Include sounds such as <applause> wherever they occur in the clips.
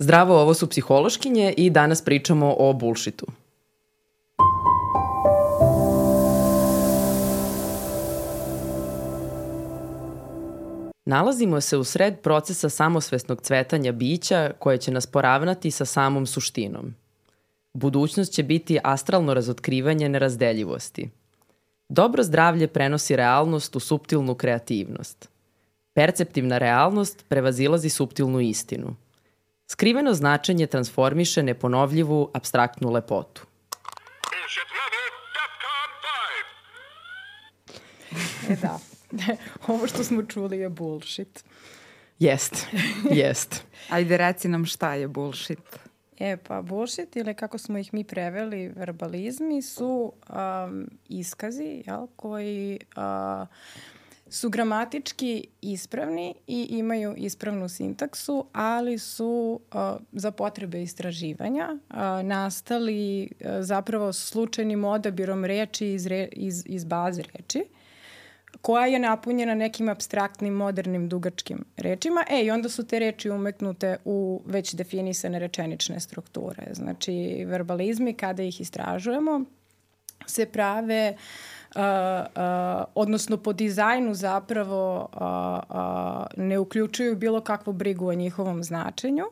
Zdravo, ovo su psihološkinje i danas pričamo o bullshitu. Nalazimo se u sred procesa samosvesnog cvetanja bića koje će nas poravnati sa samom suštinom. Budućnost će biti astralno razotkrivanje nerazdeljivosti. Dobro zdravlje prenosi realnost u subtilnu kreativnost. Perceptivna realnost prevazilazi subtilnu istinu – Skriveno značenje transformiše neponovljivu, abstraktnu lepotu. E da, <laughs> ovo što smo čuli je bullshit. Jest, <laughs> jest. Ajde reci nam šta je bullshit. E pa bullshit ili kako smo ih mi preveli verbalizmi su um, iskazi jel, koji uh, su gramatički ispravni i imaju ispravnu sintaksu, ali su uh, za potrebe istraživanja uh, nastali uh, zapravo slučajnim odabirom reči iz, re, iz, iz baze reči koja je napunjena nekim abstraktnim, modernim, dugačkim rečima. E, i onda su te reči umeknute u već definisane rečenične strukture. Znači, verbalizmi, kada ih istražujemo, se prave uh, uh, odnosno po dizajnu zapravo uh, uh, ne uključuju bilo kakvu brigu o njihovom značenju.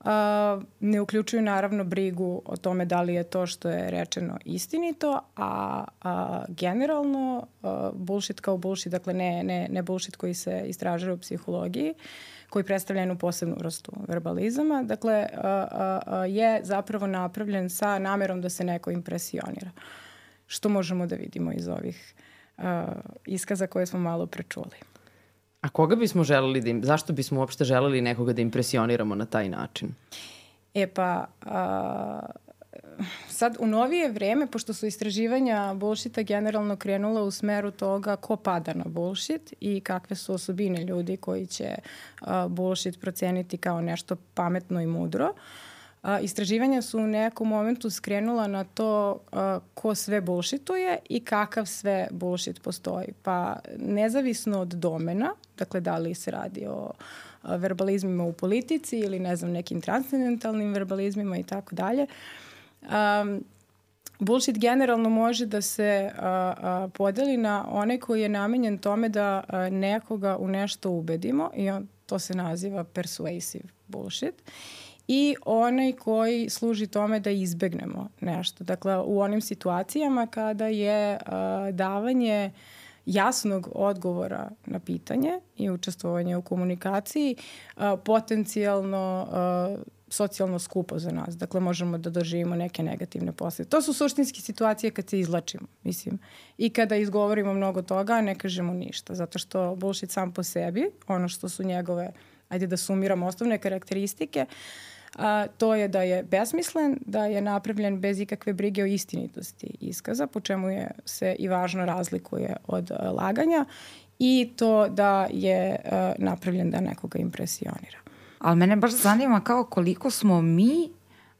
Uh, ne uključuju naravno brigu o tome da li je to što je rečeno istinito, a, a generalno uh, bullshit kao bullshit, dakle ne, ne, ne bullshit koji se istražuje u psihologiji, koji predstavlja jednu posebnu vrstu verbalizama, dakle uh, uh, je zapravo napravljen sa namerom da se neko impresionira. Uh, što možemo da vidimo iz ovih uh, iskaza koje smo malo prečuli. A koga bismo želeli da im, zašto bismo uopšte želeli nekoga da impresioniramo na taj način? E pa, a, sad u novije vreme, pošto su istraživanja bullshita generalno krenula u smeru toga ko pada na bullshit i kakve su osobine ljudi koji će a, bullshit proceniti kao nešto pametno i mudro, uh, a, istraživanja su u nekom momentu skrenula na to a, ko sve bullshituje i kakav sve bullshit postoji. Pa nezavisno od domena, dakle da li se radi o a, verbalizmima u politici ili ne znam nekim transcendentalnim verbalizmima i tako dalje, Bullshit generalno može da se a, a, podeli na one koji je namenjen tome da a, nekoga u nešto ubedimo i on, to se naziva persuasive bullshit. Uh, i onaj koji služi tome da izbegnemo nešto. Dakle, u onim situacijama kada je a, davanje jasnog odgovora na pitanje i učestvovanje u komunikaciji a, potencijalno a, socijalno skupo za nas. Dakle, možemo da doživimo neke negativne poslede. To su suštinske situacije kad se izlačimo, mislim. I kada izgovorimo mnogo toga, ne kažemo ništa. Zato što bullshit sam po sebi, ono što su njegove, ajde da sumiramo osnovne karakteristike, uh, a, to je da je besmislen, da je napravljen bez ikakve brige o istinitosti iskaza, po čemu je se i važno razlikuje od a, laganja i to da je a, napravljen da nekoga impresionira. Ali mene baš zanima kao koliko smo mi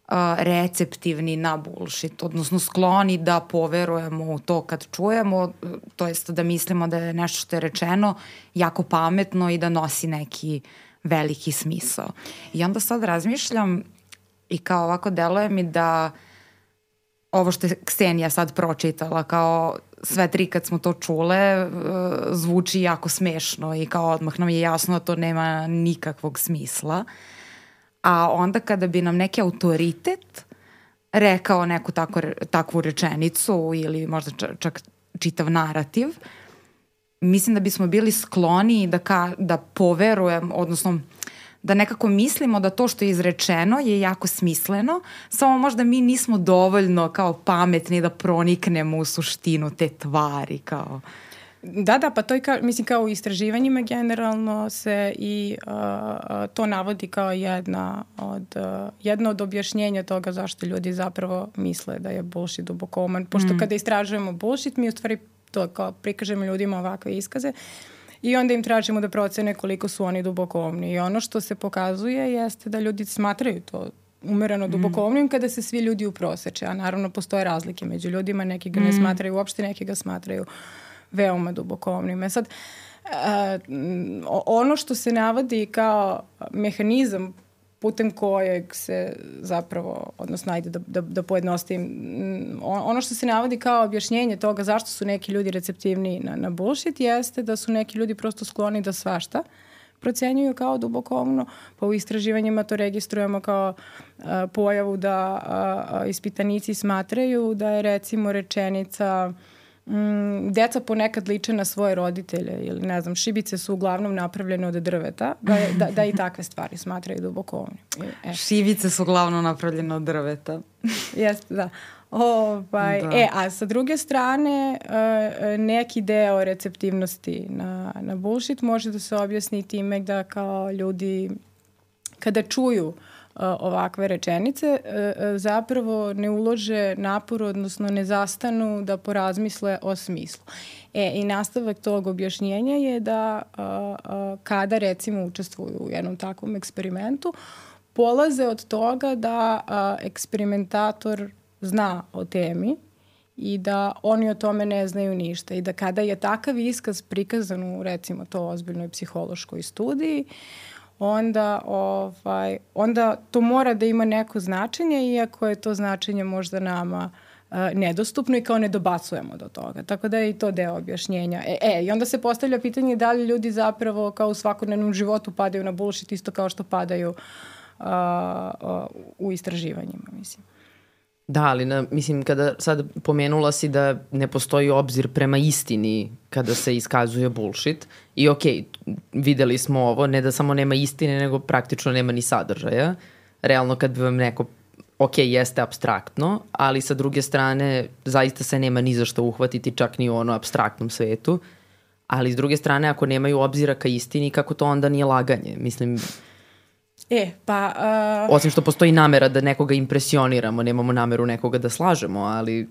uh, receptivni na bullshit, odnosno skloni da poverujemo u to kad čujemo, to jest da mislimo da je nešto što je rečeno jako pametno i da nosi neki uh, veliki smisao. I onda sad razmišljam i kao ovako deluje mi da ovo što je Ksenija sad pročitala kao sve tri kad smo to čule e, zvuči jako smešno i kao odmah nam je jasno da to nema nikakvog smisla. A onda kada bi nam neki autoritet rekao neku tako, takvu rečenicu ili možda čak čitav narativ, uh, mislim da bismo bili skloni da, ka, da poverujem, odnosno da nekako mislimo da to što je izrečeno je jako smisleno, samo možda mi nismo dovoljno kao pametni da proniknemo u suštinu te tvari kao... Da, da, pa to je kao, mislim kao u istraživanjima generalno se i uh, to navodi kao jedna od, uh, jedno od objašnjenja toga zašto ljudi zapravo misle da je bullshit dubokoman. Pošto mm. kada istražujemo bullshit, mi u stvari to kao prikažemo ljudima ovakve iskaze i onda im tražimo da procene koliko su oni dubokomni. I ono što se pokazuje jeste da ljudi smatraju to umereno mm. dubokomnim kada se svi ljudi uproseče, a naravno postoje razlike među ljudima, neki ga ne mm. smatraju uopšte, neki ga smatraju veoma dubokomnim. E sad, uh, ono što se navodi kao mehanizam putem kojeg se zapravo, odnosno ajde da, da, da pojednostim, mm, ono što se navodi kao objašnjenje toga zašto su neki ljudi receptivni na, na bullshit jeste da su neki ljudi prosto skloni da svašta procenjuju kao dubokovno, pa u istraživanjima to registrujemo kao a, pojavu da a, a, ispitanici smatraju da je recimo rečenica mm, deca ponekad liče na svoje roditelje ili ne znam, šibice su uglavnom napravljene od drveta, da, je, da, da i takve stvari smatraju dubokovno. E. Šibice su uglavnom napravljene od drveta. <laughs> Jeste, da. Ovaj, da. E, a sa druge strane, uh, neki deo receptivnosti na, na bullshit može da se objasni time da kao ljudi kada čuju uh, ovakve rečenice, uh, zapravo ne ulože napor, odnosno ne zastanu da porazmisle o smislu. E, i nastavak tog objašnjenja je da kada recimo učestvuju u jednom takvom eksperimentu, polaze od toga da eksperimentator zna o temi i da oni o tome ne znaju ništa i da kada je takav iskaz prikazan u recimo to ozbiljnoj psihološkoj studiji, onda, ovaj, onda to mora da ima neko značenje, iako je to značenje možda nama uh, nedostupno i kao ne dobacujemo do toga. Tako da je i to deo objašnjenja. E, e, i onda se postavlja pitanje da li ljudi zapravo kao u svakodnevnom životu padaju na bullshit isto kao što padaju uh, uh, u istraživanjima, mislim. Da, ali na, mislim, kada sad pomenula si da ne postoji obzir prema istini kada se iskazuje bullshit i ok, videli smo ovo, ne da samo nema istine, nego praktično nema ni sadržaja. Realno kad vam neko ok, jeste abstraktno, ali sa druge strane zaista se nema ni za što uhvatiti čak ni u ono abstraktnom svetu. Ali s druge strane, ako nemaju obzira ka istini, kako to onda nije laganje? Mislim, E, pa... Uh, Osim što postoji namera da nekoga impresioniramo, nemamo nameru nekoga da slažemo, ali...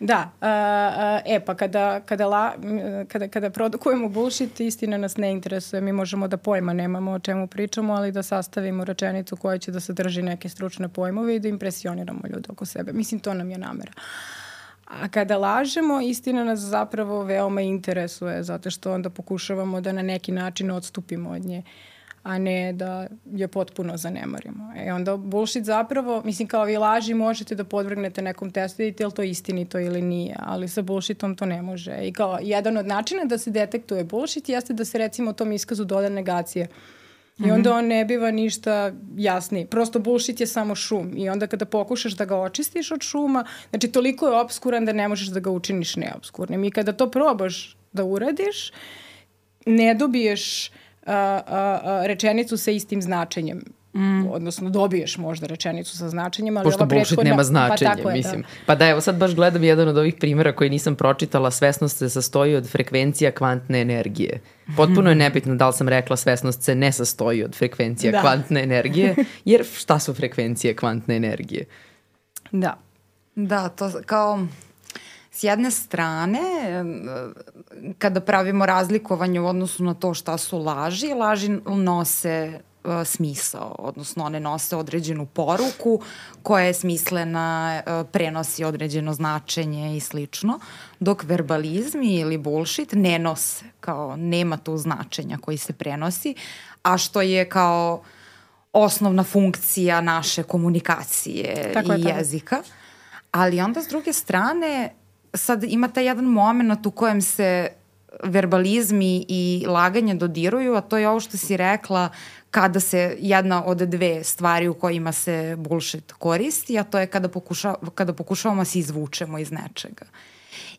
Da, uh, uh, e, pa kada, kada, la, kada, kada produkujemo bullshit, istina nas ne interesuje, mi možemo da pojma nemamo o čemu pričamo, ali da sastavimo rečenicu koja će da sadrži neke stručne pojmove i da impresioniramo ljude oko sebe. Mislim, to nam je namera. A kada lažemo, istina nas zapravo veoma interesuje, zato što onda pokušavamo da na neki način odstupimo od nje. Uh, a ne da je potpuno zanemarimo. E onda bullshit zapravo, mislim kao vi laži možete da podvrgnete nekom testu vidite je li to istinito ili nije, ali sa bullshitom to ne može. I kao jedan od načina da se detektuje bullshit jeste da se recimo tom iskazu doda negacija. I mhm. onda on ne biva ništa jasniji. Prosto bullshit je samo šum. I onda kada pokušaš da ga očistiš od šuma, znači toliko je obskuran da ne možeš da ga učiniš neobskurnim. I kada to probaš da uradiš, ne dobiješ a, a, rečenicu sa istim značenjem. Mm. odnosno dobiješ možda rečenicu sa značenjem, ali Pošto ova prethodna... nema značenje, pa tako je, mislim. Da. Pa da, evo sad baš gledam jedan od ovih primjera koji nisam pročitala, svesnost se sastoji od frekvencija kvantne energije. Potpuno je nebitno da li sam rekla svesnost se ne sastoji od frekvencija da. kvantne energije, jer šta su frekvencije kvantne energije? Da. Da, to kao S jedne strane, kada pravimo razlikovanje u odnosu na to šta su laži, laži nose e, smisao, odnosno one nose određenu poruku koja je smislena, e, prenosi određeno značenje i slično, dok verbalizmi ili bullshit ne nose, kao nema tu značenja koji se prenosi, a što je kao osnovna funkcija naše komunikacije tako i je, jezika. Ali onda s druge strane sad ima taj jedan moment u kojem se verbalizmi i laganje dodiruju, a to je ovo što si rekla kada se jedna od dve stvari u kojima se bullshit koristi, a to je kada, pokuša, kada pokušavamo da se izvučemo iz nečega.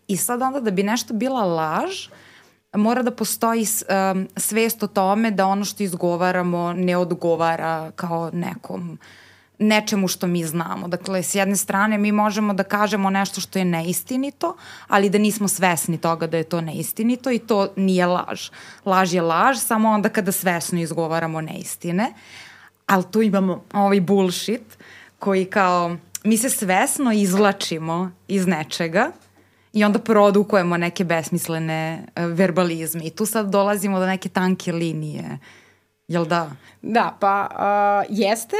I sad onda da bi nešto bila laž, mora da postoji um, svest o tome da ono što izgovaramo ne odgovara kao nekom uh, nečemu što mi znamo. Dakle, s jedne strane mi možemo da kažemo nešto što je neistinito, ali da nismo svesni toga da je to neistinito i to nije laž. Laž je laž samo onda kada svesno izgovaramo neistine, ali tu imamo ovaj bullshit koji kao mi se svesno izvlačimo iz nečega i onda produkujemo neke besmislene uh, verbalizme i tu sad dolazimo do neke tanke linije. Jel da? Da, pa uh, jeste,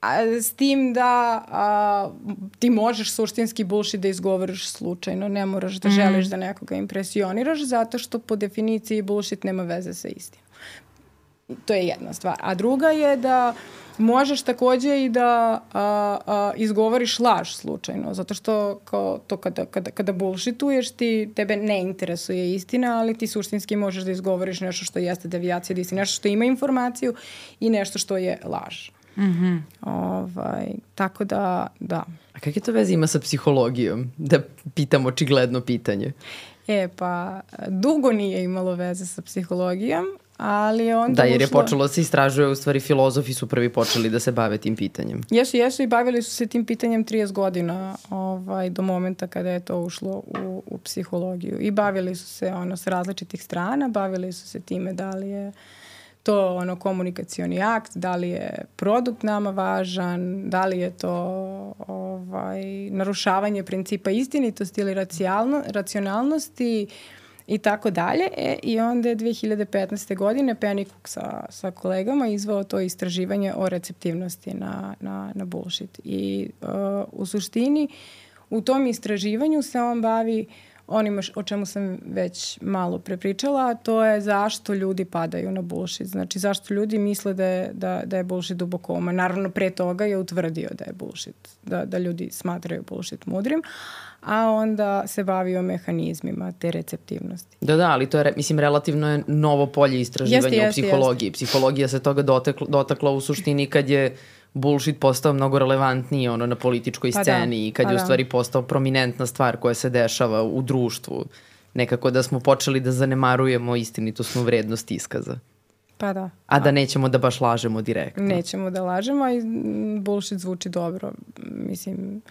A, s tim da a, ti možeš suštinski bullshit da izgovoriš slučajno, ne moraš da mm. želiš da nekoga impresioniraš, zato što po definiciji bullshit nema veze sa istinom. To je jedna stvar. A druga je da možeš takođe i da a, a, izgovoriš laž slučajno, zato što kao to kada, kada, kada bullshituješ ti, tebe ne interesuje istina, ali ti suštinski možeš da izgovoriš nešto što jeste devijacija da istina, nešto što ima informaciju i nešto što je laž. Mm -hmm. ovaj, tako da, da. A kakve to veze ima sa psihologijom? Da pitam očigledno pitanje. E, pa, dugo nije imalo veze sa psihologijom, ali onda Da, jer je ušlo... počelo da se istražuje, u stvari filozofi su prvi počeli da se bave tim pitanjem. Jesu, jesu i bavili su se tim pitanjem 30 godina ovaj, do momenta kada je to ušlo u, u psihologiju. I bavili su se ono s različitih strana, bavili su se time da li je to ono komunikacioni akt, da li je produkt nama važan, da li je to ovaj, narušavanje principa istinitosti ili racionalnosti, i tako dalje. E, I onda je 2015. godine Cook sa, sa kolegama izvao to istraživanje o receptivnosti na, na, na bullshit. I uh, u suštini u tom istraživanju se on bavi onima o čemu sam već malo prepričala, to je zašto ljudi padaju na bullshit. Znači, zašto ljudi misle da je, da, da je bullshit dubokoma. Naravno, pre toga je utvrdio da je bullshit, da, da ljudi smatraju bullshit mudrim, a onda se bavio mehanizmima te receptivnosti. Da, da, ali to je, mislim, relativno je novo polje istraživanja jeste, jeste, u psihologiji. Jeste. Psihologija se toga dotekla, dotakla u suštini kad je bullshit postao mnogo relevantniji ono na političkoj pa da, sceni da, i kad pa je u da. stvari postao prominentna stvar koja se dešava u društvu. Nekako da smo počeli da zanemarujemo istinitosnu vrednost iskaza. Pa da. A da nećemo da baš lažemo direktno. Nećemo da lažemo i bullshit zvuči dobro. Mislim,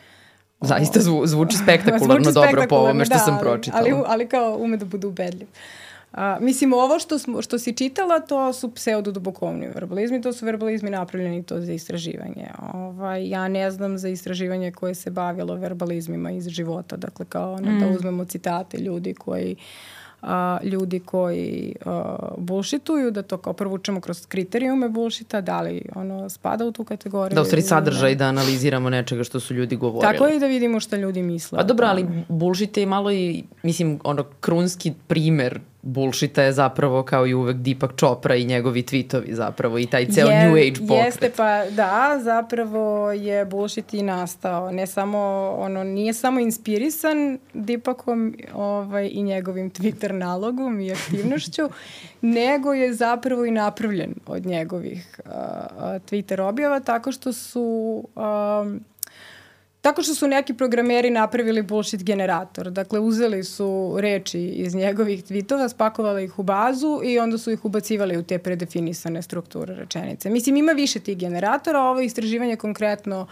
Zaista zvu, zvuči spektakularno <laughs> zvuči dobro po ovome što da, sam pročitala. Ali, ali kao ume da bude ubedljiv. A, mislim, ovo što, smo, što si čitala, to su pseudodubokovni verbalizmi, to su verbalizmi napravljeni to za istraživanje. Ovaj, ja ne znam za istraživanje koje se bavilo verbalizmima iz života, dakle kao ono, da mm. da uzmemo citate ljudi koji a, ljudi koji a, bullshituju, da to kao prvo učemo kroz kriterijume bullshita, da li ono spada u tu kategoriju. Da u stvari sadržaj da analiziramo nečega što su ljudi govorili. Tako je i da vidimo šta ljudi misle. Pa dobro, ali bullshit je malo i, mislim, ono, krunski primer bullshita je zapravo kao i uvek Deepak Chopra i njegovi tweetovi zapravo i taj ceo je, New Age pokret. Jeste pa da, zapravo je bullshit i nastao. Ne samo, ono, nije samo inspirisan Deepakom ovaj, i njegovim Twitter nalogom i aktivnošću, <laughs> nego je zapravo i napravljen od njegovih uh, Twitter objava tako što su um, Tako što su neki programeri napravili bullshit generator. Dakle, uzeli su reči iz njegovih tweetova, spakovali ih u bazu i onda su ih ubacivali u te predefinisane strukture rečenice. Mislim, ima više tih generatora. Ovo istraživanje konkretno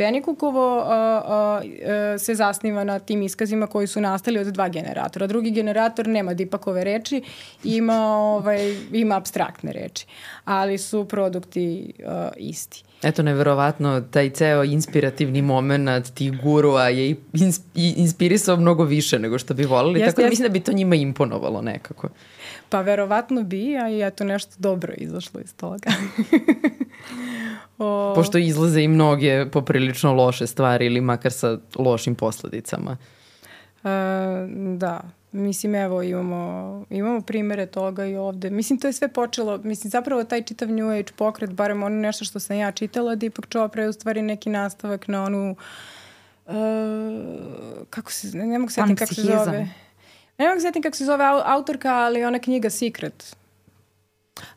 Penikukovo a, a, a, se zasniva na tim iskazima koji su nastali od dva generatora. Drugi generator nema dipakove reči, ima, ovaj, ima abstraktne reči, ali su produkti a, isti. Eto, neverovatno, taj ceo inspirativni moment tih gurua je ins, inspirisao mnogo više nego što bi volili, jest, tako da jest. mislim da bi to njima imponovalo nekako. Pa verovatno bi, a i eto nešto dobro izašlo iz toga. <laughs> o... Pošto izlaze i mnoge poprilično loše stvari ili makar sa lošim posledicama. E, da, Mislim, evo, imamo, imamo primere toga i ovde. Mislim, to je sve počelo, mislim, zapravo taj čitav New Age pokret, barem ono nešto što sam ja čitala, Deepak Chopra je u stvari neki nastavak na onu, uh, kako se, ne, ne mogu setim kako se zove. Ne mogu setim kako se zove autorka, ali ona knjiga Secret.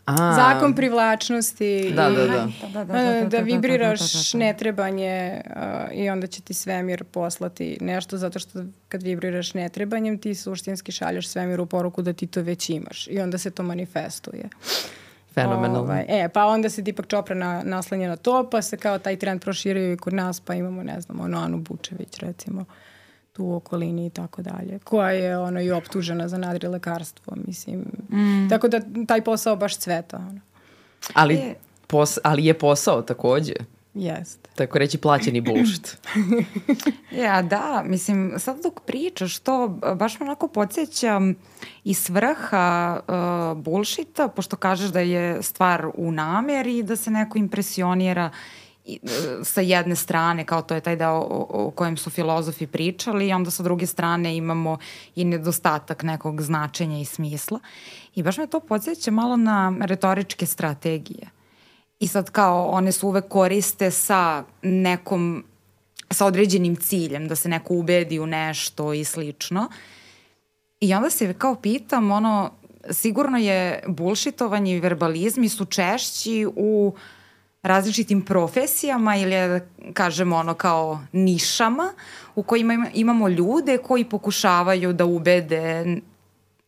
A, Zakon privlačnosti da, da, da. Da, da, da vibriraš netrebanje uh, i onda će ti svemir poslati nešto zato što kad vibriraš netrebanjem ti suštinski šalješ svemiru poruku da ti to već imaš i onda se to manifestuje. Fenomenalno. Ovaj, e, pa onda se Deepak Chopra na, naslanja na to, pa se kao taj trend proširio i kod nas, pa imamo, ne znam, ono Anu Bučević recimo. Uh, tu u okolini i tako dalje, koja je ono i optužena za nadrilekarstvo, mislim. Mm. Tako da taj posao baš cveta. Ono. Ali, je. Pos, ali je posao takođe. Jeste. Tako reći plaćeni bullshit. <clears throat> ja, da, mislim, sad dok pričaš to, baš me onako podsjeća i svrha uh, bullshita, pošto kažeš da je stvar u nameri i da se neko impresionira E, sa jedne strane, kao to je taj deo o, o kojem su filozofi pričali, i onda sa druge strane imamo i nedostatak nekog značenja i smisla. I baš me to podsjeća malo na retoričke strategije. I sad kao one su uvek koriste sa nekom, sa određenim ciljem, da se neko ubedi u nešto i slično. I onda se kao pitam, ono, sigurno je bullshitovanje i verbalizmi su češći u različitim profesijama ili da kažemo ono kao nišama u kojima imamo ljude koji pokušavaju da ubede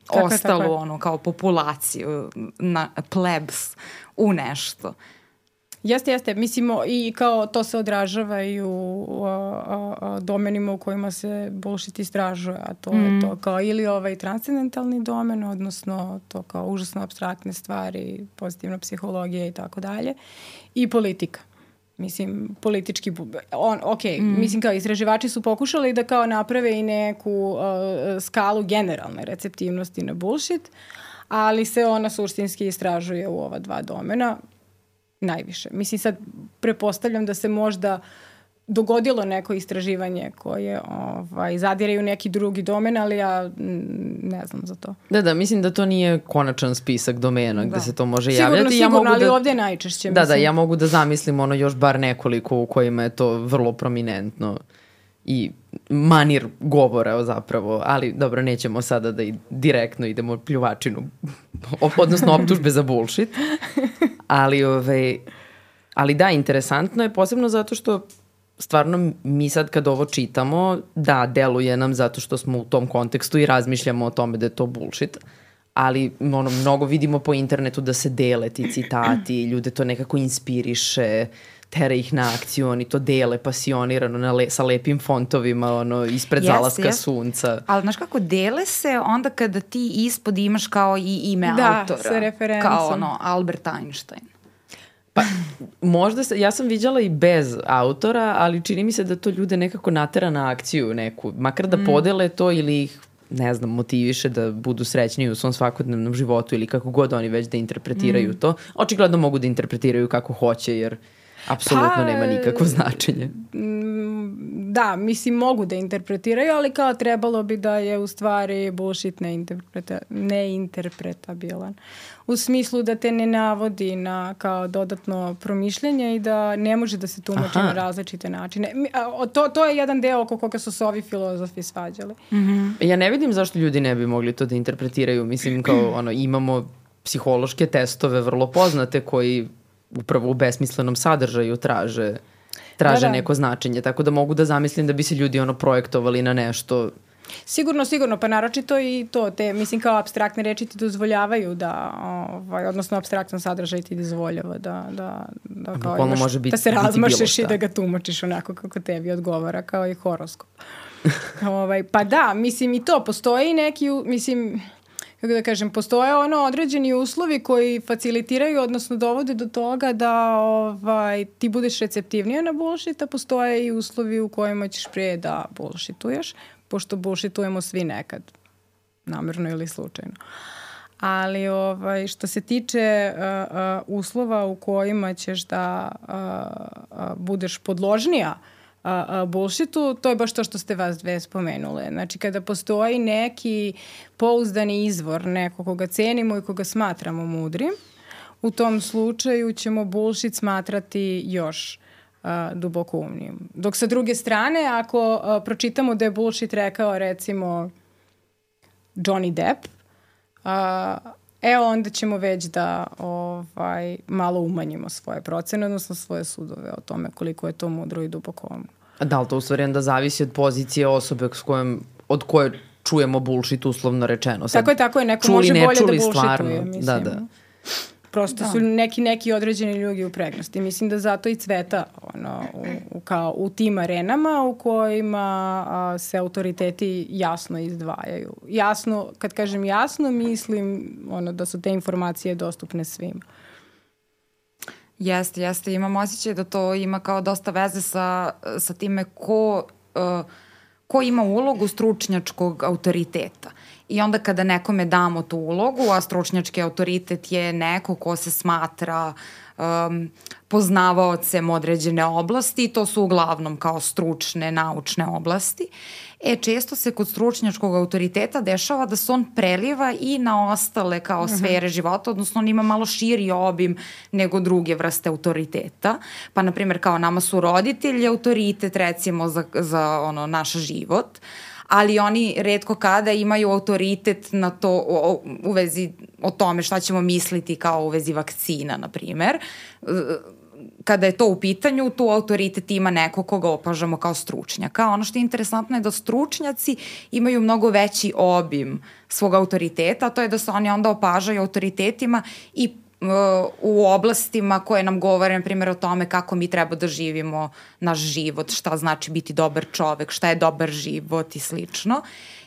tako ostalu tako ono kao populaciju na plebs u nešto. Jeste, jeste. Mislimo i kao to se odražava i u a, a, domenima u kojima se bullshit istražuje, a to mm. je to kao ili ovaj transcendentalni domen, odnosno to kao užasno abstraktne stvari, pozitivna psihologija i tako dalje, i politika. Mislim, politički, on, ok, mm. mislim kao istraživači su pokušali da kao naprave i neku uh, skalu generalne receptivnosti na bullshit, ali se ona suštinski istražuje u ova dva domena najviše. Mislim sad, prepostavljam da se možda dogodilo neko istraživanje koje ovaj, zadiraju neki drugi domen, ali ja ne znam za to. Da, da, mislim da to nije konačan spisak domena da. gde se to može sigurno, javljati. Sigurno, ja mogu ali da, ovde najčešće. Da, mislim. da, ja mogu da zamislim ono još bar nekoliko u kojima je to vrlo prominentno i manir govora zapravo, ali dobro, nećemo sada da i direktno idemo pljuvačinu, odnosno optužbe za bullshit, <laughs> ali, ove, ovaj, ali da, interesantno je posebno zato što stvarno mi sad kad ovo čitamo, da, deluje nam zato što smo u tom kontekstu i razmišljamo o tome da je to bullshit, ali ono, mnogo vidimo po internetu da se dele ti citati, ljude to nekako inspiriše, tera ih na akciju, oni to dele pasionirano na le, sa lepim fontovima ono, ispred yes, zalaska yes. sunca. Ali znaš kako, dele se onda kada ti ispod imaš kao i ime da, autora. Da, sa referencom. Kao ono, Albert Einstein. Pa, možda se, ja sam viđala i bez autora, ali čini mi se da to ljude nekako natera na akciju neku. Makar da mm. podele to ili ih ne znam, motiviše da budu srećni u svom svakodnevnom životu ili kako god oni već da interpretiraju mm. to. Očigledno mogu da interpretiraju kako hoće jer apsolutno pa, nema nikakvo značenje. Mm, da, mislim mogu da interpretiraju, ali kao trebalo bi da je u stvari bullshit neinterpreta, neinterpretabilan. U smislu da te ne navodi na kao dodatno promišljanje i da ne može da se tumači Aha. na različite načine. To, to je jedan deo oko koga su se ovi filozofi svađali. Mm -hmm. Ja ne vidim zašto ljudi ne bi mogli to da interpretiraju. Mislim kao <clears throat> ono, imamo psihološke testove vrlo poznate koji upravo u besmislenom sadržaju traže traže da, da. neko značenje, tako da mogu da zamislim da bi se ljudi ono projektovali na nešto Sigurno, sigurno, pa naročito i to, te, mislim kao abstraktne reči ti dozvoljavaju da, ovaj, odnosno abstraktan sadržaj ti dozvoljava da, da, da, kao imaš, može biti, da se razmašeš i da ga tumačiš onako kako tebi odgovara, kao i horoskop. <laughs> ovaj, pa da, mislim i to, postoji neki, mislim, da kažem, postoje ono određeni uslovi koji facilitiraju, odnosno dovode do toga da ovaj, ti budeš receptivnija na bullshit, a postoje i uslovi u kojima ćeš prije da bullshituješ, pošto bullshitujemo svi nekad, namerno ili slučajno. Ali ovaj, što se tiče uh, uh, uslova u kojima ćeš da uh, uh, budeš podložnija uh, a, a, bullshitu, to je baš to što ste vas dve spomenule. Znači, kada postoji neki pouzdani izvor, neko koga cenimo i koga smatramo mudrim, u tom slučaju ćemo bullshit smatrati još a, duboko umnijim. Dok sa druge strane, ako a, pročitamo da je bullshit rekao recimo Johnny Depp, a, e onda ćemo već da ovaj, malo umanjimo svoje procene, odnosno svoje sudove o tome koliko je to mudro i duboko da li to u stvari onda zavisi od pozicije osobe s kojom, od koje čujemo bullshit uslovno rečeno? Sad, tako je, tako je, neko čuli, može bolje da čuli, da bullshituje, mislim. Da, da. Prosto da. su neki, neki određeni ljudi u pregnosti. Mislim da zato i cveta ono, u, u, kao, u tim arenama u kojima a, se autoriteti jasno izdvajaju. Jasno, kad kažem jasno, mislim ono, da su te informacije dostupne svima. Jeste, jeste. Imam osjećaj da to ima kao dosta veze sa, sa time ko, uh, ko ima ulogu stručnjačkog autoriteta. I onda kada nekome damo tu ulogu, a stručnjački autoritet je neko ko se smatra um, poznavaocem određene oblasti, to su uglavnom kao stručne, naučne oblasti. E, često se kod stručnjačkog autoriteta dešava da se on preliva i na ostale kao uh mhm. -huh. sfere života, odnosno on ima malo širi obim nego druge vrste autoriteta. Pa, na primjer, kao nama su roditelji autoritet, recimo, za, za ono, naš život ali oni redko kada imaju autoritet na to u, u vezi o tome šta ćemo misliti kao u vezi vakcina, na primer kada je to u pitanju, tu autoritet ima neko koga opažamo kao stručnjaka. Ono što je interesantno je da stručnjaci imaju mnogo veći obim svog autoriteta, a to je da se oni onda opažaju autoritetima i u oblastima koje nam govore, na primjer, o tome kako mi treba da živimo naš život, šta znači biti dobar čovek, šta je dobar život i slično.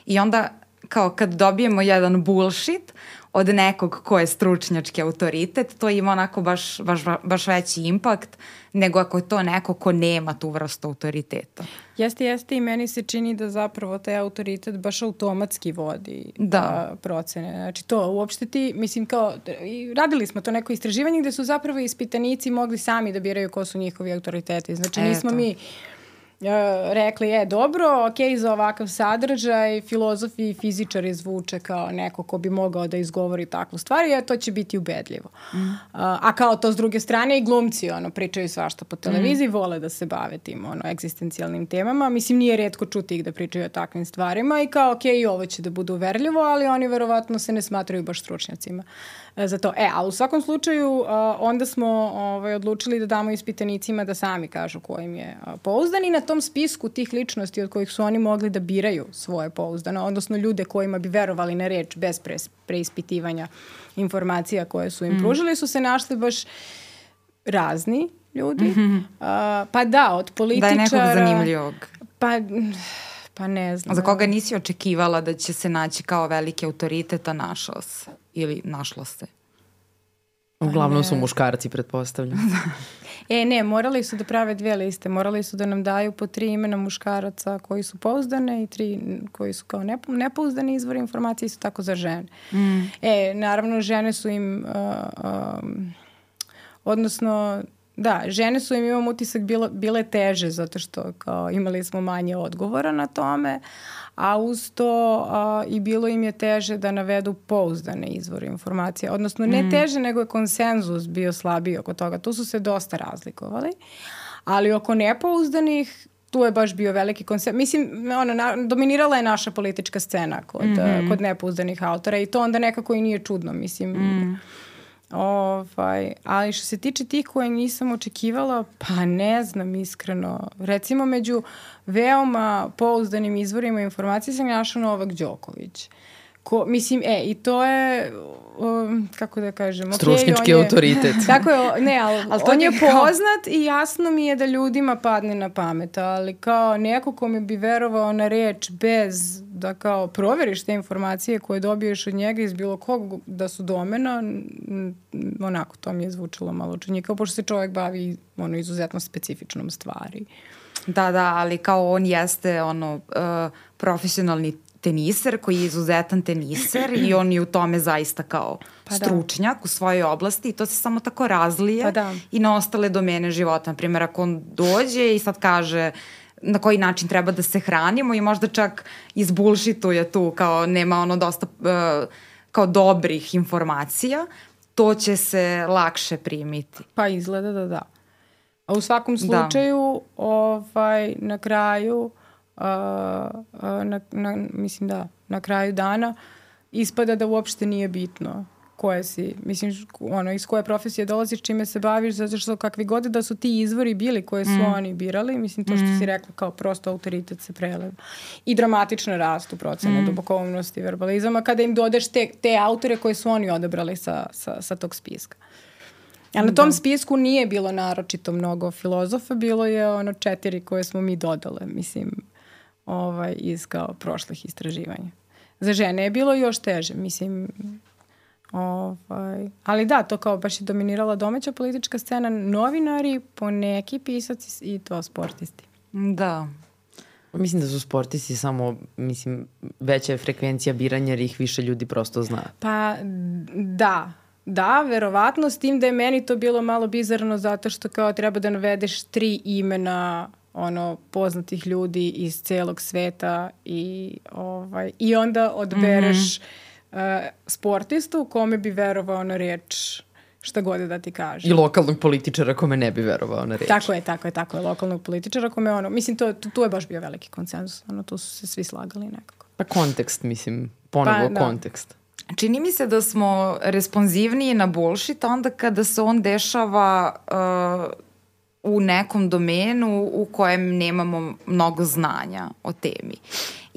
I onda, kao kad dobijemo jedan bullshit, od nekog ko je stručnjački autoritet, to ima onako baš, baš, baš veći impakt nego ako je to neko ko nema tu vrstu autoriteta. Jeste, jeste i meni se čini da zapravo taj autoritet baš automatski vodi da. A, procene. Znači to uopšte ti, mislim kao, i radili smo to neko istraživanje gde su zapravo ispitanici mogli sami da biraju ko su njihovi autoriteti. Znači nismo Eto. mi rekli, je, dobro, ok, za ovakav sadržaj filozofi i fizičari zvuče kao neko ko bi mogao da izgovori takvu stvar i to će biti ubedljivo. Mm. A, a kao to s druge strane i glumci ono, pričaju svašta po televiziji, mm. vole da se bave tim ono, egzistencijalnim temama. Mislim, nije redko čuti ih da pričaju o takvim stvarima i kao, ok, i ovo će da bude uverljivo, ali oni verovatno se ne smatraju baš stručnjacima. E, za to. E, ali u svakom slučaju onda smo ovaj, odlučili da damo ispitanicima da sami kažu ko im je pouzdan i na tom spisku tih ličnosti od kojih su oni mogli da biraju svoje pouzdano, odnosno ljude kojima bi verovali na reč bez pre, preispitivanja informacija koje su im mm. pružili, su se našli baš razni ljudi. Mm -hmm. uh, pa da, od političara... Da je nekog zanimljivog. Pa Pa ne znam. Za koga nisi očekivala da će se naći kao veliki autoritet, a našao se? Ili našlo se? Uglavnom su muškarci, pretpostavljam. <laughs> e, ne, morali su da prave dve liste. Morali su da nam daju po tri imena muškaraca koji su pouzdane i tri koji su kao nepouzdani izvori informacije su tako za žene. Mm. E, naravno, žene su im... Uh, um, odnosno, Da, žene su im, imam utisak, bilo, bile teže zato što kao, imali smo manje odgovora na tome, a uz to a, i bilo im je teže da navedu pouzdane izvore informacije. Odnosno ne mm. teže, nego je konsenzus bio slabiji oko toga. Tu su se dosta razlikovali. Ali oko nepouzdanih tu je baš bio veliki koncept. Mislim, ono, na, dominirala je naša politička scena kod, mm -hmm. kod nepouzdanih autora i to onda nekako i nije čudno. Mislim, mm. Ovaj, ali što se tiče tih koje nisam očekivala, pa ne znam iskreno. Recimo među veoma pouzdanim izvorima informacije sam našla Novak Đoković. Ko, mislim, e, i to je, um, kako da kažem, Stručnički okay, je, autoritet. <laughs> Tako je, ne, ali, <laughs> ali on je kao... poznat i jasno mi je da ljudima padne na pamet, ali kao neko ko mi bi verovao na reč bez da kao proveriš te informacije koje dobiješ od njega iz bilo kog da su domena, onako, to mi je zvučalo malo činjika, pošto se čovjek bavi ono, izuzetno specifičnom stvari. Da, da, ali kao on jeste ono uh, profesionalni teniser koji je izuzetan teniser i on je u tome zaista kao pa da. stručnjak da. u svojoj oblasti i to se samo tako razlije pa da. i na ostale domene života. Naprimjer, ako on dođe i sad kaže na koji način treba da se hranimo i možda čak izbulšituje tu kao nema ono dosta uh, kao dobrih informacija, to će se lakše primiti. Pa izgleda da da. A u svakom da. slučaju, da. ovaj, na kraju na, na, mislim da, na kraju dana ispada da uopšte nije bitno koje si, mislim, ono, iz koje profesije dolaziš, čime se baviš, zato što kakvi god da su ti izvori bili koje su mm. oni birali, mislim, to što mm. si rekla kao prosto autoritet se preleva. I dramatično rastu procene mm. dubokovnosti verbalizama kada im dodeš te, te autore koje su oni odabrali sa, sa, sa tog spiska. Ali na tom da. spisku nije bilo naročito mnogo filozofa, bilo je ono četiri koje smo mi dodale, mislim, ovaj, iz kao prošlih istraživanja. Za žene je bilo još teže, mislim, Ovaj, ali da, to kao baš je dominirala domaća politička scena, novinari, poneki pisaci i to sportisti. Da. Mislim da su sportisti samo, mislim, veća je frekvencija biranja jer ih više ljudi prosto zna. Pa da, da, verovatno, s tim da je meni to bilo malo bizarno zato što kao treba da navedeš tri imena ono poznatih ljudi iz celog sveta i ovaj i onda odbereš mm -hmm. Uh, sportistu kome bi verovao na reč šta god da ti kaže. I lokalnog političara kome ne bi verovao na reč. Tako je, tako je, tako je. Lokalnog političara kome ono, mislim, to, tu, tu je baš bio veliki konsenzus. Ono, tu su se svi slagali nekako. Pa kontekst, mislim, ponovo pa, da. kontekst. Čini mi se da smo responsivniji na bullshit onda kada se on dešava uh, u nekom domenu u kojem nemamo mnogo znanja o temi.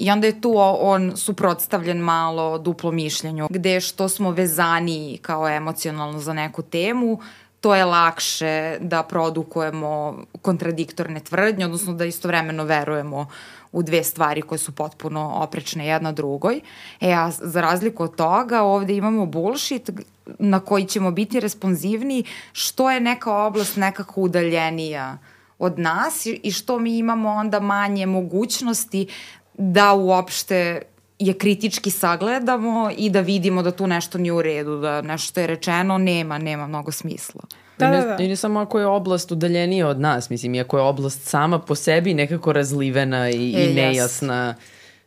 I onda je tu on suprotstavljen malo duplo mišljenju, gde što smo vezani kao emocionalno za neku temu, to je lakše da produkujemo kontradiktorne tvrdnje, odnosno da istovremeno verujemo u dve stvari koje su potpuno oprečne jedna drugoj. E, a za razliku od toga, ovde imamo bullshit na koji ćemo biti responsivni, što je neka oblast nekako udaljenija od nas i što mi imamo onda manje mogućnosti da uopšte je kritički sagledamo i da vidimo da tu nešto nije u redu, da nešto što je rečeno nema, nema mnogo smisla. Da, da, da. I ne samo ako je oblast udaljenija od nas, mislim, i ako je oblast sama po sebi nekako razlivena i, e, i nejasna, yes.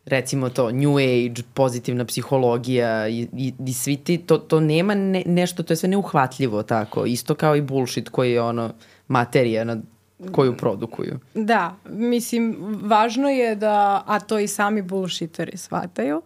recimo to New Age, pozitivna psihologija i, i, i svi ti, to, to nema ne, nešto, to je sve neuhvatljivo tako, isto kao i bullshit koji je ono materija na koju produkuju. Da, mislim, važno je da, a to i sami bullshiteri shvataju,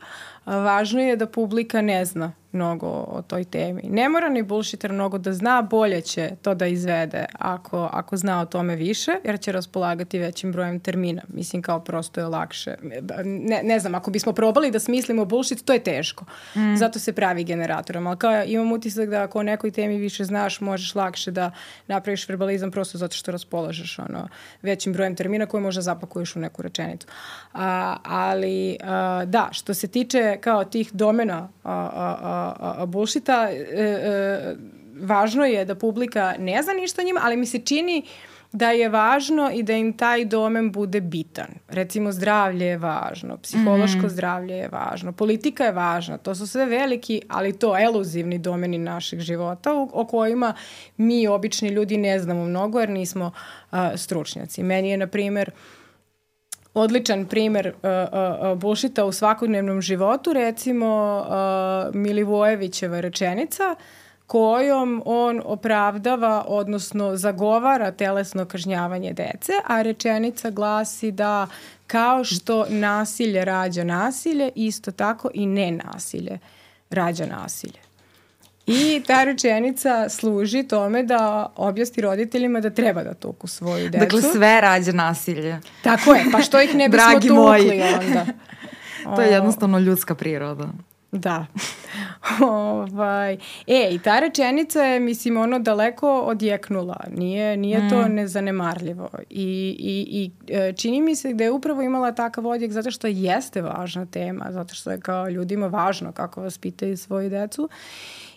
važno je da publika ne zna mnogo o toj temi. Ne mora ni bullshitter mnogo da zna, bolje će to da izvede ako, ako zna o tome više, jer će raspolagati većim brojem termina. Mislim kao prosto je lakše. Ne, ne znam, ako bismo probali da smislimo bullshit, to je teško. Mm. Zato se pravi generatorom. Ali kao imam utisak da ako o nekoj temi više znaš, možeš lakše da napraviš verbalizam prosto zato što raspolažeš ono, većim brojem termina koje možda zapakuješ u neku rečenicu. A, ali a, da, što se tiče kao tih domena a, a, a, a, bullshita, e, e, važno je da publika ne zna ništa o njima, ali mi se čini da je važno i da im taj domen bude bitan. Recimo zdravlje je važno, psihološko mm. zdravlje je važno, politika je važna, to su sve veliki, ali to eluzivni domeni našeg života u, o kojima mi obični ljudi ne znamo mnogo jer nismo uh, stručnjaci. Meni je, na primer, uh, odličan primer uh, uh, uh, bullshita u svakodnevnom životu, recimo uh, Milivojevićeva rečenica kojom on opravdava, odnosno zagovara telesno kažnjavanje dece, a rečenica glasi da kao što nasilje rađa nasilje, isto tako i nenasilje rađa nasilje. I ta rečenica služi tome da objasni roditeljima da treba da tuku svoju decu. Dakle, sve rađa nasilje. Tako je, pa što ih ne bismo Dragi tukli moji. onda? <laughs> to je jednostavno ljudska priroda. Da. <laughs> ovaj. E, i ta rečenica je, mislim, ono daleko odjeknula. Nije, nije mm. to nezanemarljivo. I, i, I e, čini mi se da je upravo imala takav odjek zato što jeste važna tema, zato što je kao ljudima važno kako vas pitaju svoju decu.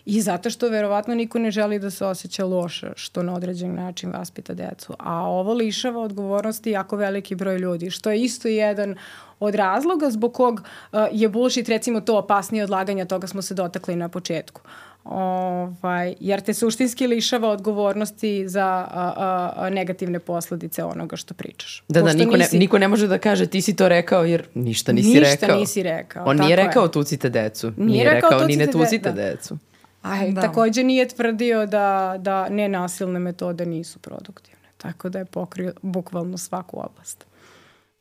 I zato što verovatno niko ne želi da se osjeća loše što na određen način vaspita decu. A ovo lišava odgovornosti jako veliki broj ljudi, što je isto jedan od razloga zbog kog uh, je bullshit recimo to opasnije odlaganja, toga smo se dotakli na početku. Ovaj, jer te suštinski lišava odgovornosti za a, a, a, negativne posledice onoga što pričaš. Da, da Pošto da, niko, nisi... ne, niko ne može da kaže ti si to rekao jer ništa nisi ništa rekao. Ništa nisi rekao. On nije rekao je. tucite decu. Nije, nije rekao, rekao ni ne tucite de, da. decu. A da. takođe nije tvrdio da, da nenasilne metode nisu produktivne. Tako da je pokrio bukvalno svaku oblast.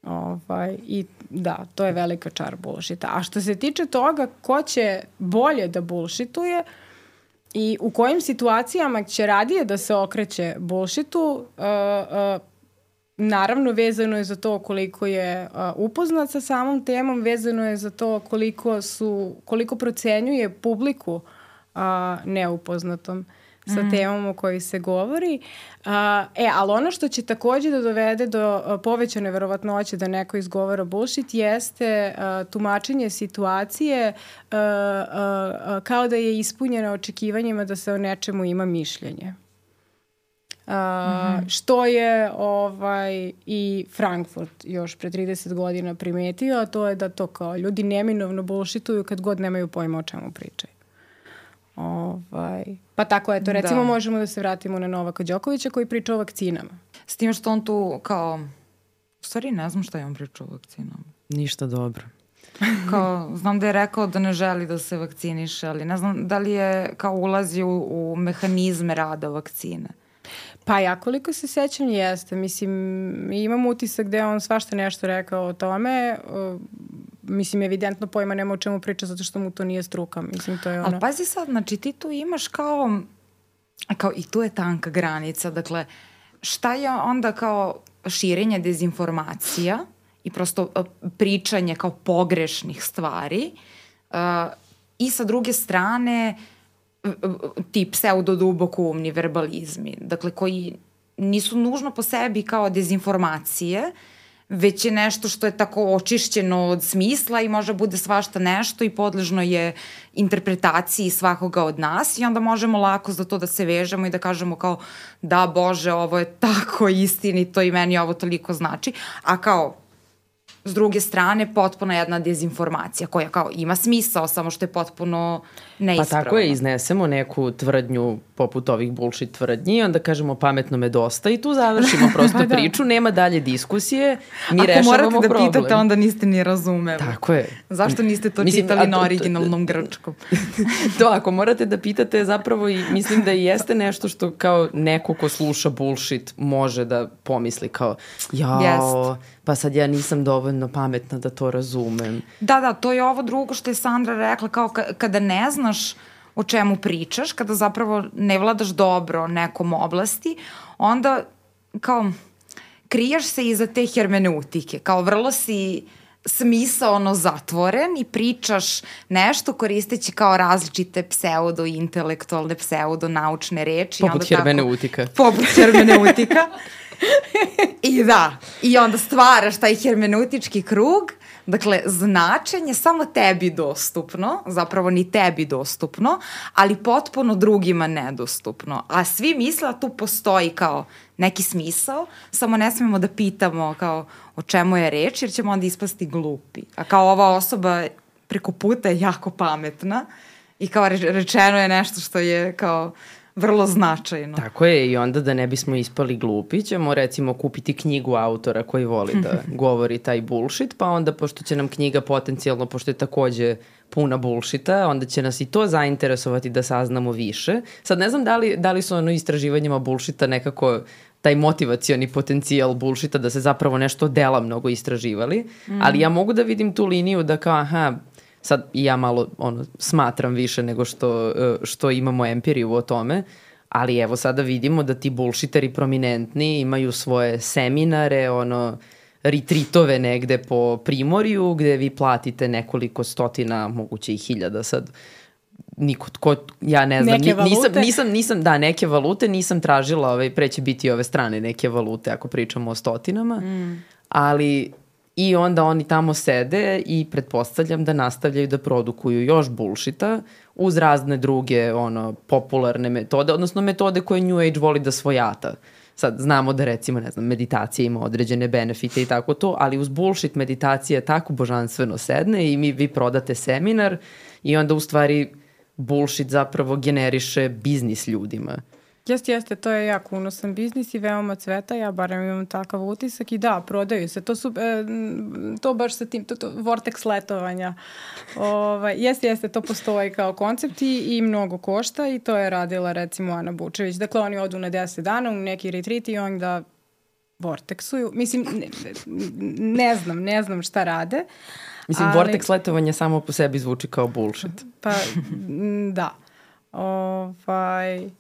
Ovaj, I da, to je velika čar bullshita. A što se tiče toga ko će bolje da bullshituje i u kojim situacijama će radije da se okreće bullshitu, uh, uh, naravno vezano je za to koliko je uh, upoznat sa samom temom, vezano je za to koliko, su, koliko procenjuje publiku uh, a, neupoznatom sa mm. temom o kojoj se govori. A, e, ali ono što će takođe da dovede do a, povećane verovatnoće da neko izgovara bullshit jeste a, tumačenje situacije a, a, a, kao da je ispunjeno očekivanjima da se o nečemu ima mišljenje. Uh, mm -hmm. što je ovaj i Frankfurt još pre 30 godina primetio, a to je da to kao ljudi neminovno bullshituju kad god nemaju pojma o čemu pričaju. Ovaj, pa tako eto, recimo Da. možemo da se vratimo na Novaka Đokovića koji priča o vakcinama. S tim što on tu kao... U stvari ne znam šta je on pričao o vakcinama. Ništa dobro. <laughs> Kao, znam da je rekao da ne želi da se vakciniše, ali ne znam da li je kao ulazi u, u mehanizme rada vakcine. Pa ja koliko se sećam jeste. Mislim, imam utisak da je on svašta nešto rekao o tome. Mislim, evidentno pojma nema o čemu priča zato što mu to nije struka. Mislim, to je ono... Ali pazi sad, znači ti tu imaš kao, kao i tu je tanka granica, dakle, šta je onda kao širenje dezinformacija i prosto a, pričanje kao pogrešnih stvari a, i sa druge strane a, ti pseudo duboko umni verbalizmi, dakle koji nisu nužno po sebi kao dezinformacije, već je nešto što je tako očišćeno od smisla i može bude svašta nešto i podležno je interpretaciji svakoga od nas i onda možemo lako za to da se vežemo i da kažemo kao da bože ovo je <laughs> tako istinito i meni ovo toliko znači, a kao s druge strane potpuno jedna dezinformacija koja kao ima smisao, samo što je potpuno Pa neispravna. tako je, iznesemo neku tvrdnju poput ovih bullshit tvrdnji i onda kažemo pametno me dosta i tu završimo <laughs> prosto Pa da. priču, nema dalje diskusije, mi Ako rešavamo morate da problem. pitate, onda niste ni razumeli. Tako je. Zašto niste to Mislim, čitali to- na originalnom grčkom? <laughs> to, ako morate da pitate zapravo i mislim da i jeste nešto što kao neko ko sluša bullshit može da pomisli kao jao, Jest. Pa sad ja nisam dovoljno pametna da to razumem. Da, da, to je ovo drugo što je Sandra rekla, kao ka, kada ne znaš o čemu pričaš, kada zapravo ne vladaš dobro nekom oblasti, onda kao kriješ se iza te hermeneutike, kao vrlo si smisaono zatvoren i pričaš nešto koristeći kao različite pseudo-intelektualne, pseudo-naučne reči. Poput onda tako- hermeneutika. Poput hermeneutika. <laughs> <laughs> I da, i onda stvaraš taj hermeneutički krug, dakle, značenje samo tebi dostupno, zapravo ni tebi dostupno, ali potpuno drugima nedostupno. A svi misle da tu postoji kao neki smisao, samo ne smemo da pitamo kao o čemu je reč, jer ćemo onda ispasti glupi. A kao ova osoba preko puta je jako pametna i kao re- rečeno je nešto što je kao vrlo značajno. Tako je i onda da ne bismo ispali glupi ćemo recimo kupiti knjigu autora koji voli da <laughs> govori taj bullshit, pa onda pošto će nam knjiga potencijalno, pošto je takođe puna bullshita, onda će nas i to zainteresovati da saznamo više. Sad ne znam da li, da li su ono istraživanjima bullshita nekako taj motivacioni potencijal bullshita da se zapravo nešto dela mnogo istraživali, mm. ali ja mogu da vidim tu liniju da kao aha, sad i ja malo ono, smatram više nego što, e, što imamo empiriju o tome, ali evo sada vidimo da ti bullshiteri prominentni imaju svoje seminare, ono, retritove negde po primorju gde vi platite nekoliko stotina, moguće i hiljada sad, niko, ko, ja ne znam, Neke ni- nisam, valute? nisam, nisam, da, neke valute, nisam tražila, ovaj, pre će biti ove strane neke valute ako pričamo o stotinama, mm. ali i onda oni tamo sede i pretpostavljam da nastavljaju da produkuju još bullshita uz razne druge ono popularne metode, odnosno metode koje New Age voli da svojata. Sad znamo da recimo, ne znam, meditacija ima određene benefite i tako to, ali uz bullshit meditacija tako božanstveno sedne i mi vi prodate seminar i onda u stvari bullshit zapravo generiše biznis ljudima. Jeste, jeste, to je jako unosan biznis i veoma cveta, ja barem imam takav utisak i da, prodaju se, to su, e, to baš sa tim, to, to vortex letovanja, ovaj, jeste, jeste, to postoji kao koncept i, i mnogo košta i to je radila recimo Ana Bučević, dakle oni odu na 10 dana u neki retreat i onda vorteksuju, mislim, ne, ne znam, ne znam šta rade, Mislim, Ali- vortex letovanja samo po sebi zvuči kao bullshit. Pa, da. Ovaj,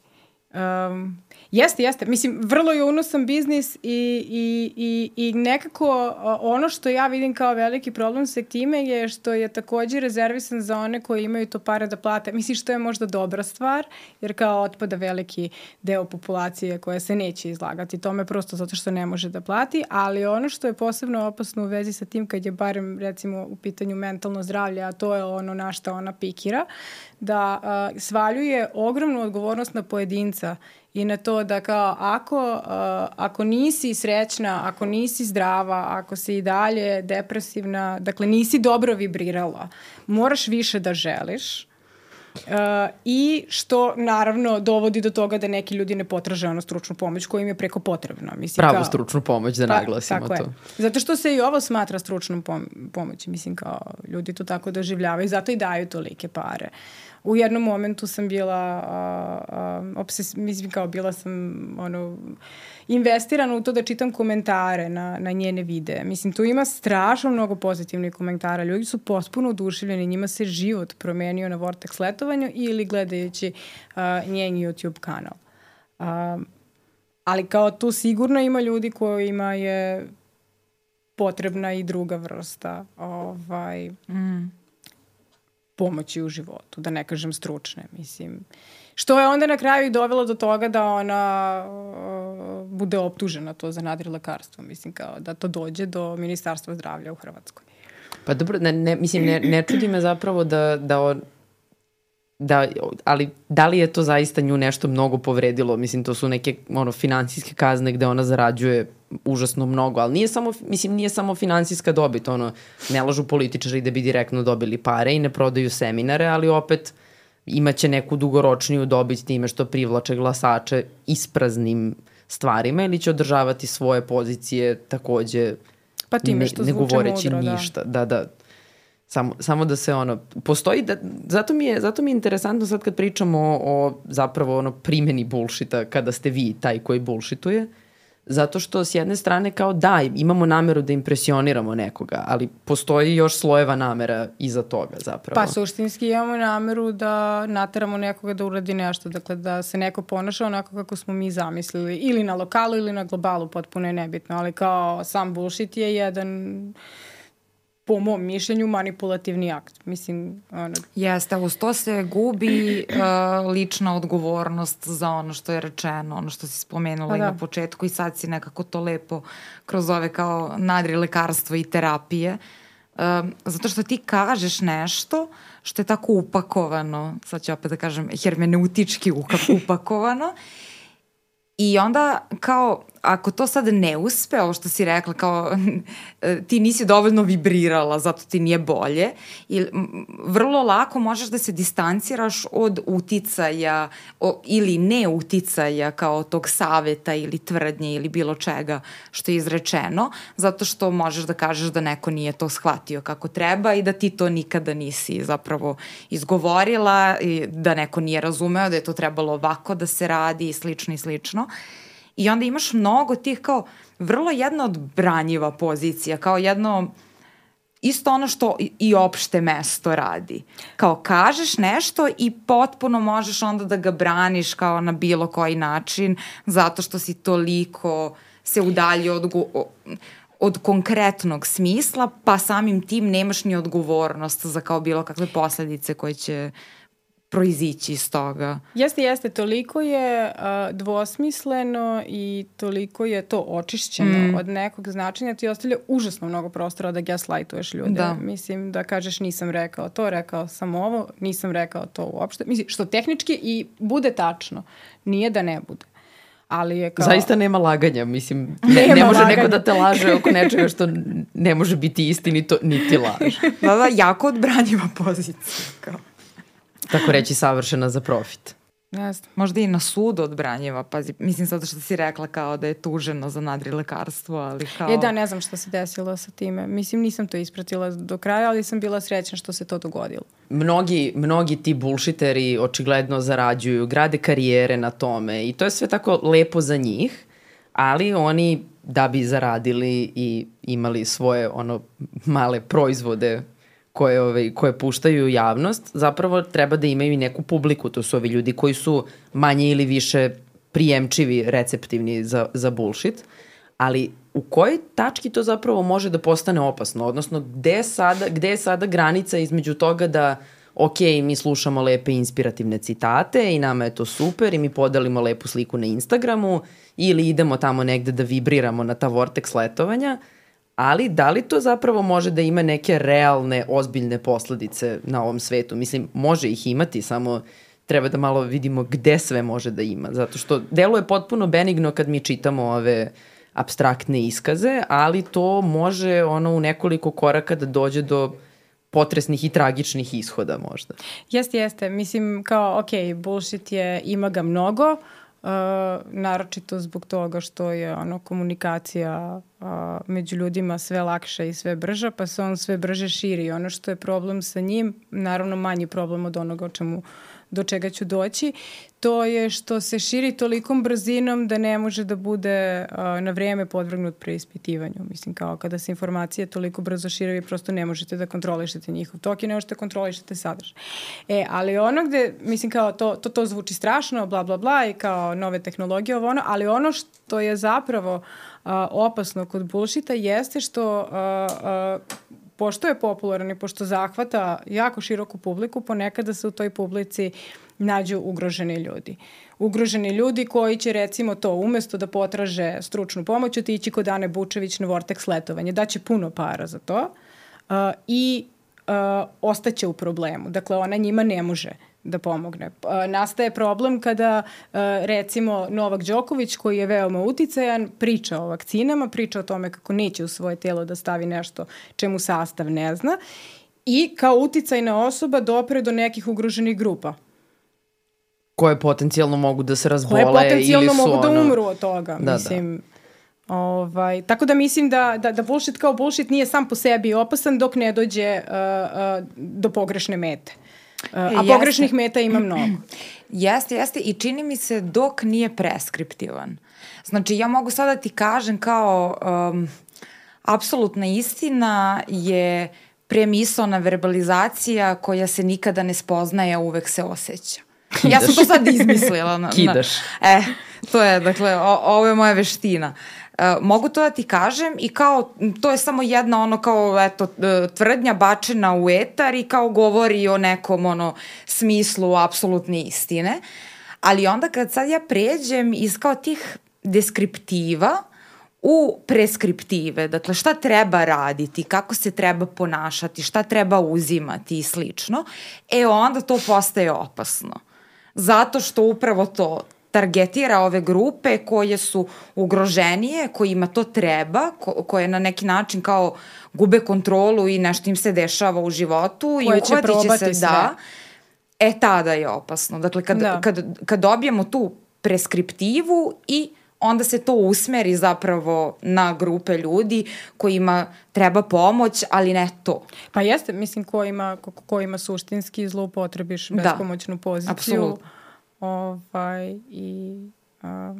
um, jeste, jeste. Mislim, vrlo je unosan biznis i, i, i, i nekako ono što ja vidim kao veliki problem sa time je što je takođe rezervisan za one koji imaju to pare da plate. Mislim, što je možda dobra stvar, jer kao otpada veliki deo populacije koja se neće izlagati tome prosto zato što ne može da plati, ali ono što je posebno opasno u vezi sa tim kad je barem recimo u pitanju mentalno zdravlje, a to je ono na šta ona pikira, da a, svaljuje ogromnu odgovornost na pojedinca i na to da kao ako, a, ako nisi srećna, ako nisi zdrava, ako si i dalje depresivna, dakle nisi dobro vibrirala, moraš više da želiš, I što naravno dovodi do toga da neki ljudi ne potraže ono stručnu pomoć koja im je preko potrebna. Mislim, Pravu kao, stručnu pomoć, da Pa, naglasimo tako to. Je. Zato što se i ovo smatra stručnom pom pomoći. Mislim, kao ljudi to tako doživljavaju. Zato i daju tolike pare. U jednom momentu sam bila, a, mislim kao bila sam ono, investirana u to da čitam komentare na, na njene videe. Mislim, tu ima strašno mnogo pozitivnih komentara. Ljudi su potpuno oduševljeni, njima se život promenio na Vortex letovanju ili gledajući a, njen YouTube kanal. A, ali kao tu sigurno ima ljudi kojima je potrebna i druga vrsta ovaj, mm. Pomoći u životu, da ne kažem stručne, mislim. Što je onda na kraju i dovelo do toga da ona uh, bude optužena to za nadrilekarstvo, mislim, kao da to dođe do Ministarstva zdravlja u Hrvatskoj. Pa dobro, ne, ne, mislim, ne, ne čudi me zapravo da, da on, da, ali da li je to zaista nju nešto mnogo povredilo? Mislim, to su neke ono, finansijske kazne gde ona zarađuje užasno mnogo, ali nije samo, mislim, nije samo finansijska dobit, ono, ne lažu političari da bi direktno dobili pare i ne prodaju seminare, ali opet imaće neku dugoročniju dobit time što privlače glasače ispraznim stvarima ili će održavati svoje pozicije takođe pa time što ne, ne govoreći mudro, ništa. Da, da. Samo, samo da se ono, postoji, da, zato, mi je, zato mi je interesantno sad kad pričamo o, o zapravo ono primjeni bullshita kada ste vi taj koji bullshituje, zato što s jedne strane kao da, imamo nameru da impresioniramo nekoga, ali postoji još slojeva namera iza toga zapravo. Pa suštinski imamo nameru da nateramo nekoga da uradi nešto, dakle da se neko ponaša onako kako smo mi zamislili, ili na lokalu ili na globalu, potpuno je nebitno, ali kao sam bullshit je jedan po mom mišljenju manipulativni akt. Mislim, ono... Jeste, uz to se gubi uh, <clears throat> lična odgovornost za ono što je rečeno, ono što si spomenula pa i da. na početku i sad si nekako to lepo kroz ove kao nadri lekarstvo i terapije. Uh, zato što ti kažeš nešto što je tako upakovano, sad ću opet da kažem hermeneutički <laughs> upakovano I onda kao, ako to sad ne uspe, ovo što si rekla, kao <laughs> ti nisi dovoljno vibrirala, zato ti nije bolje, i vrlo lako možeš da se distanciraš od uticaja o, ili ne uticaja kao tog saveta ili tvrdnje ili bilo čega što je izrečeno, zato što možeš da kažeš da neko nije to shvatio kako treba i da ti to nikada nisi zapravo izgovorila i da neko nije razumeo da je to trebalo ovako da se radi i slično i slično. I onda imaš mnogo tih kao vrlo jedna odbranjiva pozicija, kao jedno isto ono što i opšte mesto radi. Kao kažeš nešto i potpuno možeš onda da ga braniš kao na bilo koji način zato što si toliko se udalji od, od konkretnog smisla, pa samim tim nemaš ni odgovornost za kao bilo kakve posledice koje će proizići iz toga. Jeste, jeste, toliko je uh, dvosmisleno i toliko je to očišćeno mm. od nekog značenja, ti ostavlja užasno mnogo prostora da gaslightuješ ljude. Da. Mislim da kažeš nisam rekao to, rekao sam ovo, nisam rekao to uopšte. Mislim, što tehnički i bude tačno, nije da ne bude. Ali je kao... Zaista nema laganja, mislim, ne, <laughs> nema ne može laganja. neko da te laže oko nečega što ne može biti istinito, niti laž. <laughs> da, da, jako odbranjiva pozicija. Kao tako reći savršena za profit. Jeste. Možda i na sudu odbranjeva, pazi, mislim sad što si rekla kao da je tuženo za nadrilekarstvo, ali kao... E da, ne znam šta se desilo sa time. Mislim, nisam to ispratila do kraja, ali sam bila srećna što se to dogodilo. Mnogi, mnogi ti bullshiteri očigledno zarađuju, grade karijere na tome i to je sve tako lepo za njih, ali oni da bi zaradili i imali svoje ono male proizvode koje, ovaj, koje puštaju javnost, zapravo treba da imaju i neku publiku. To su ovi ljudi koji su manje ili više prijemčivi, receptivni za, za bullshit. Ali u kojoj tački to zapravo može da postane opasno? Odnosno, gde sada, gde je sada granica između toga da ok, mi slušamo lepe inspirativne citate i nama je to super i mi podelimo lepu sliku na Instagramu ili idemo tamo negde da vibriramo na ta vortex letovanja, ali da li to zapravo može da ima neke realne, ozbiljne posledice na ovom svetu? Mislim, može ih imati, samo treba da malo vidimo gde sve može da ima, zato što delo je potpuno benigno kad mi čitamo ove abstraktne iskaze, ali to može ono u nekoliko koraka da dođe do potresnih i tragičnih ishoda možda. Jeste, jeste. Mislim kao, ok, bullshit je, ima ga mnogo, uh, naročito zbog toga što je ono komunikacija uh, među ljudima sve lakša i sve brža, pa se on sve brže širi. Ono što je problem sa njim, naravno manji problem od onoga o čemu uh, do čega ću doći, to je što se širi tolikom brzinom da ne može da bude uh, na vreme podvrgnut preispitivanju. Mislim, kao kada se informacije toliko brzo šire, vi prosto ne možete da kontrolišete njihov tok i ne možete da kontrolišete sadržaj. E, ali ono gde, mislim, kao to, to, to zvuči strašno, bla, bla, bla, i kao nove tehnologije, ovo ono, ali ono što je zapravo uh, opasno kod bullshita jeste što uh, uh, pošto je popularan i pošto zahvata jako široku publiku, ponekada se u toj publici nađu ugroženi ljudi. Ugroženi ljudi koji će recimo to umesto da potraže stručnu pomoć otići kod Ane Bučević na Vortex letovanje. Daće puno para za to uh, i uh, ostaće u problemu. Dakle, ona njima ne može da pomogne. Nastaje problem kada recimo Novak Đoković koji je veoma uticajan priča o vakcinama, priča o tome kako neće u svoje telo da stavi nešto čemu sastav ne zna i kao uticajna osoba dopre do nekih ugroženih grupa koje potencijalno mogu da se razbole koje potencijalno ili su mogu da ono... da umru od toga. Da, da. mislim, da. Ovaj, tako da mislim da, da, da bullshit kao bullshit nije sam po sebi opasan dok ne dođe uh, uh, do pogrešne mete. Uh, a jeste. pogrešnih meta ima <clears throat> mnogo. Jeste, jeste i čini mi se dok nije preskriptivan. Znači ja mogu sada da ti kažem kao um, apsolutna istina je premisona verbalizacija koja se nikada ne spoznaje, a uvek se osjeća. Ja sam to sad izmislila. Na, Kidaš. Na, e, to je, dakle, o, ovo je moja veština. E, mogu to da ti kažem i kao, to je samo jedna ono kao, eto, e, tvrdnja bačena u etar i kao govori o nekom ono smislu apsolutne istine. Ali onda kad sad ja pređem iz kao tih deskriptiva u preskriptive, dakle šta treba raditi, kako se treba ponašati, šta treba uzimati i slično, e onda to postaje opasno. Zato što upravo to, targetira ove grupe koje su ugroženije, kojima to treba, ko, koje na neki način kao gube kontrolu i nešto im se dešava u životu koje i uhvatit će se sve. da. E, tada je opasno. Dakle, kad, da. kad, kad dobijemo tu preskriptivu i onda se to usmeri zapravo na grupe ljudi kojima treba pomoć, ali ne to. Pa jeste, mislim, kojima, ko, kojima suštinski zloupotrebiš da. bespomoćnu da, poziciju. Apsolutno ovaj, i a,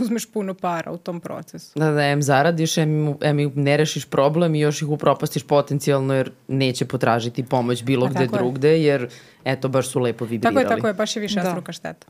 uzmeš puno para u tom procesu. Da, da, em zaradiš, em, em ne rešiš problem i još ih upropastiš potencijalno jer neće potražiti pomoć bilo A, gde drugde, je. jer eto, baš su lepo vibrirali. Tako je, tako je, baš je više da. struka šteta.